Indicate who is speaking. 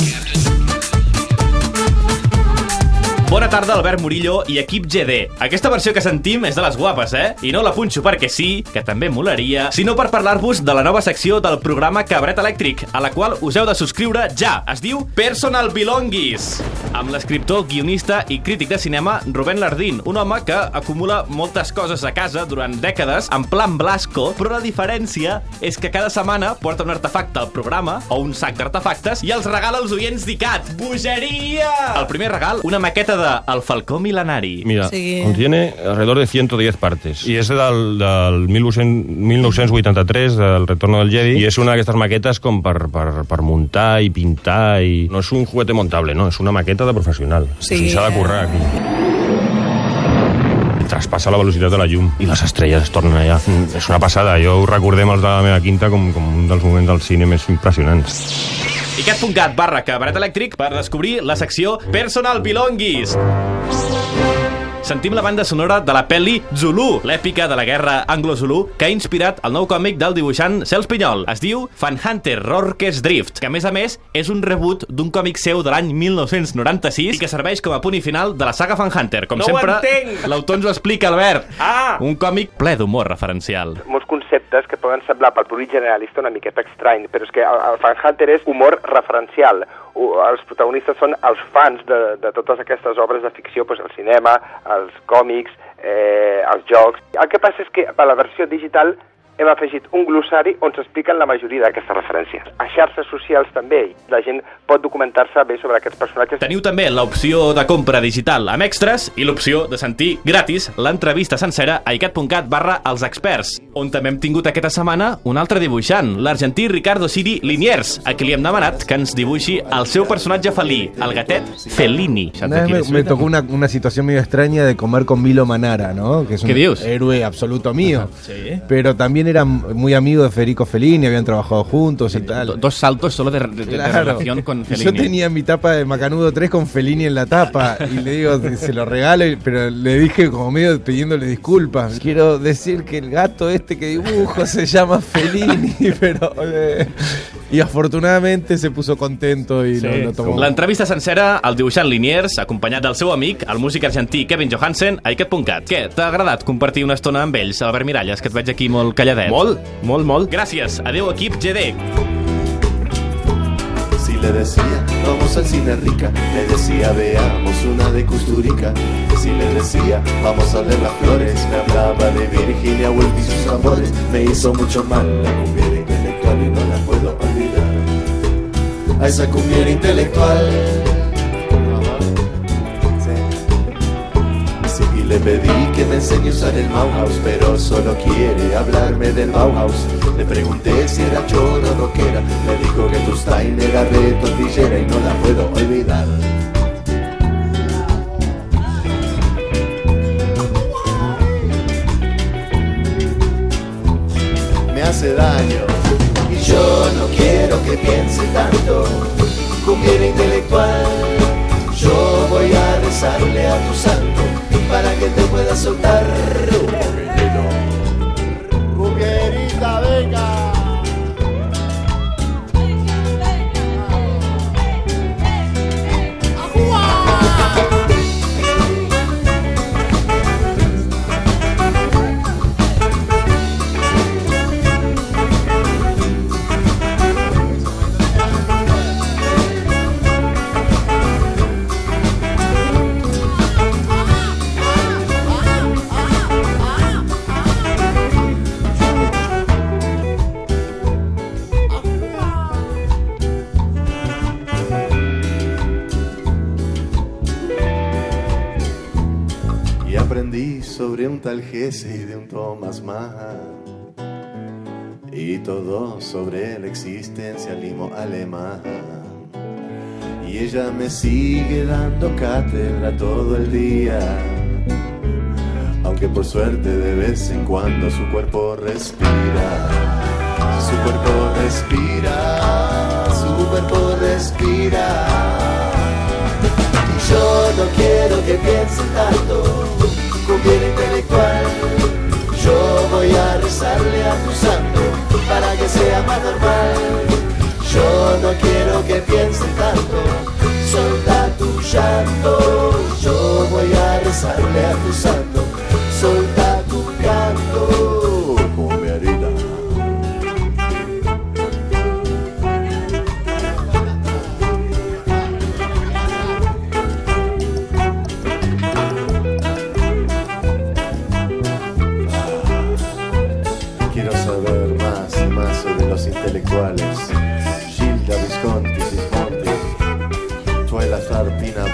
Speaker 1: Captain. Tarda, Albert Murillo i equip GD. Aquesta versió que sentim és de les guapes, eh? I no la punxo perquè sí, que també molaria, sinó per parlar-vos de la nova secció del programa Cabret Elèctric, a la qual us heu de subscriure ja. Es diu Personal Belongis, amb l'escriptor, guionista i crític de cinema Rubén Lardín, un home que acumula moltes coses a casa durant dècades en plan Blasco, però la diferència és que cada setmana porta un artefacte al programa, o un sac d'artefactes, i els regala als oients d'ICAT. Bogeria! El primer regal, una maqueta de El Falcó Milenari.
Speaker 2: Mira,
Speaker 3: Sí.
Speaker 2: contiene alrededor de 110 partes. Y es del, del 1900 1983, del Retorno del Jedi, y es una d'aquestes maquetes com per, per, per muntar i pintar. I... No és un juguete montable, no, és una maqueta de professional.
Speaker 3: Sí,
Speaker 2: o sigui, s'ha de currar aquí. Traspassa la velocitat de la llum i les estrelles es tornen allà. Mm, És una passada. Jo ho recordem els de la meva quinta com, com un dels moments del cine més impressionants.
Speaker 1: icat.cat barra cabaret elèctric per descobrir la secció Personal Belongis. Sentim la banda sonora de la pel·li Zulu, l'èpica de la guerra anglo-zulu que ha inspirat el nou còmic del dibuixant Cels Pinyol. Es diu Fan Hunter Rorke's Drift, que a més a més és un reboot d'un còmic seu de l'any 1996 i que serveix com a punt i final de la saga Fan Hunter. Com
Speaker 4: No
Speaker 1: sempre, l'autor ens ho explica, Albert.
Speaker 4: Ah!
Speaker 1: Un còmic ple d'humor referencial.
Speaker 4: molts conceptes que poden semblar pel públic generalista una miqueta estrany, però és que el, el Fan Hunter és humor referencial. O, els protagonistes són els fans de, de totes aquestes obres de ficció, doncs el cinema, els còmics, eh, els jocs... El que passa és que per la versió digital hem afegit un glossari on s'expliquen la majoria d'aquestes referències. A xarxes socials també, la gent pot documentar-se bé sobre aquests personatges.
Speaker 1: Teniu també l'opció de compra digital amb extras i l'opció de sentir gratis l'entrevista sencera a icat.cat barra els experts, on també hem tingut aquesta setmana un altre dibuixant, l'argentí Ricardo Siri Liniers, a qui li hem demanat que ens dibuixi el seu personatge felí, el gatet Fellini.
Speaker 5: Me, me tocó una, una situación medio extraña de comer con Milo Manara, ¿no? Que es un
Speaker 1: ¿Qué dios?
Speaker 5: héroe absoluto mío.
Speaker 1: Sí.
Speaker 5: Pero también era muy amigo de Federico Fellini, habían trabajado juntos y tal.
Speaker 1: Do- Dos saltos solo de, de- relación con Fellini.
Speaker 5: Yo tenía mi tapa de Macanudo 3 con Fellini en la tapa y le digo, se lo regalo, pero le dije como medio pidiéndole disculpas. Quiero decir que el gato este que dibujo se llama Fellini, pero... eh, y afortunadamente se puso contento y lo, lo tomó.
Speaker 1: L'entrevista sencera al dibuixant Liniers, acompanyat del seu amic, el músic argentí Kevin Johansen, a icat.cat. Què, t'ha agradat compartir una estona amb ells, Albert Miralles, que et veig aquí molt calladet?
Speaker 2: Molt, molt, molt.
Speaker 1: Gràcies. Adéu, equip GD.
Speaker 6: Si le decía, vamos al cine rica, le decía, veamos una de Custurica. Si le decía, vamos a ver las flores, me hablaba de Virginia Woolf y sus amores. Me hizo mucho mal la cumbiera y no la puedo olvidar. A esa cumbiera intelectual. Sí, y le pedí que me enseñe a usar el Bauhaus, pero solo quiere hablarme del Bauhaus. Le pregunté si era choro o rockera, me dijo que tu style era de tortillera y no la puedo olvidar. Me hace daño yo no quiero que piense tanto. Cumbiera intelectual, yo voy a rezarle aprendí sobre un tal Jesse y de un Thomas Mann. Y todo sobre el existencialismo alemán. Y ella me sigue dando cátedra todo el día. Aunque por suerte de vez en cuando su cuerpo respira. Su cuerpo respira. Su cuerpo respira. Y yo no quiero que piensen tanto Cumbiera intelectual Yo voy a rezarle a tu santo Para que sea más normal Yo no quiero que pienses tanto, solta tu llanto. Yo voy a rezarle a tu santo, intelectuales. Gilda Visconti, Visconti, Tuela Zarpina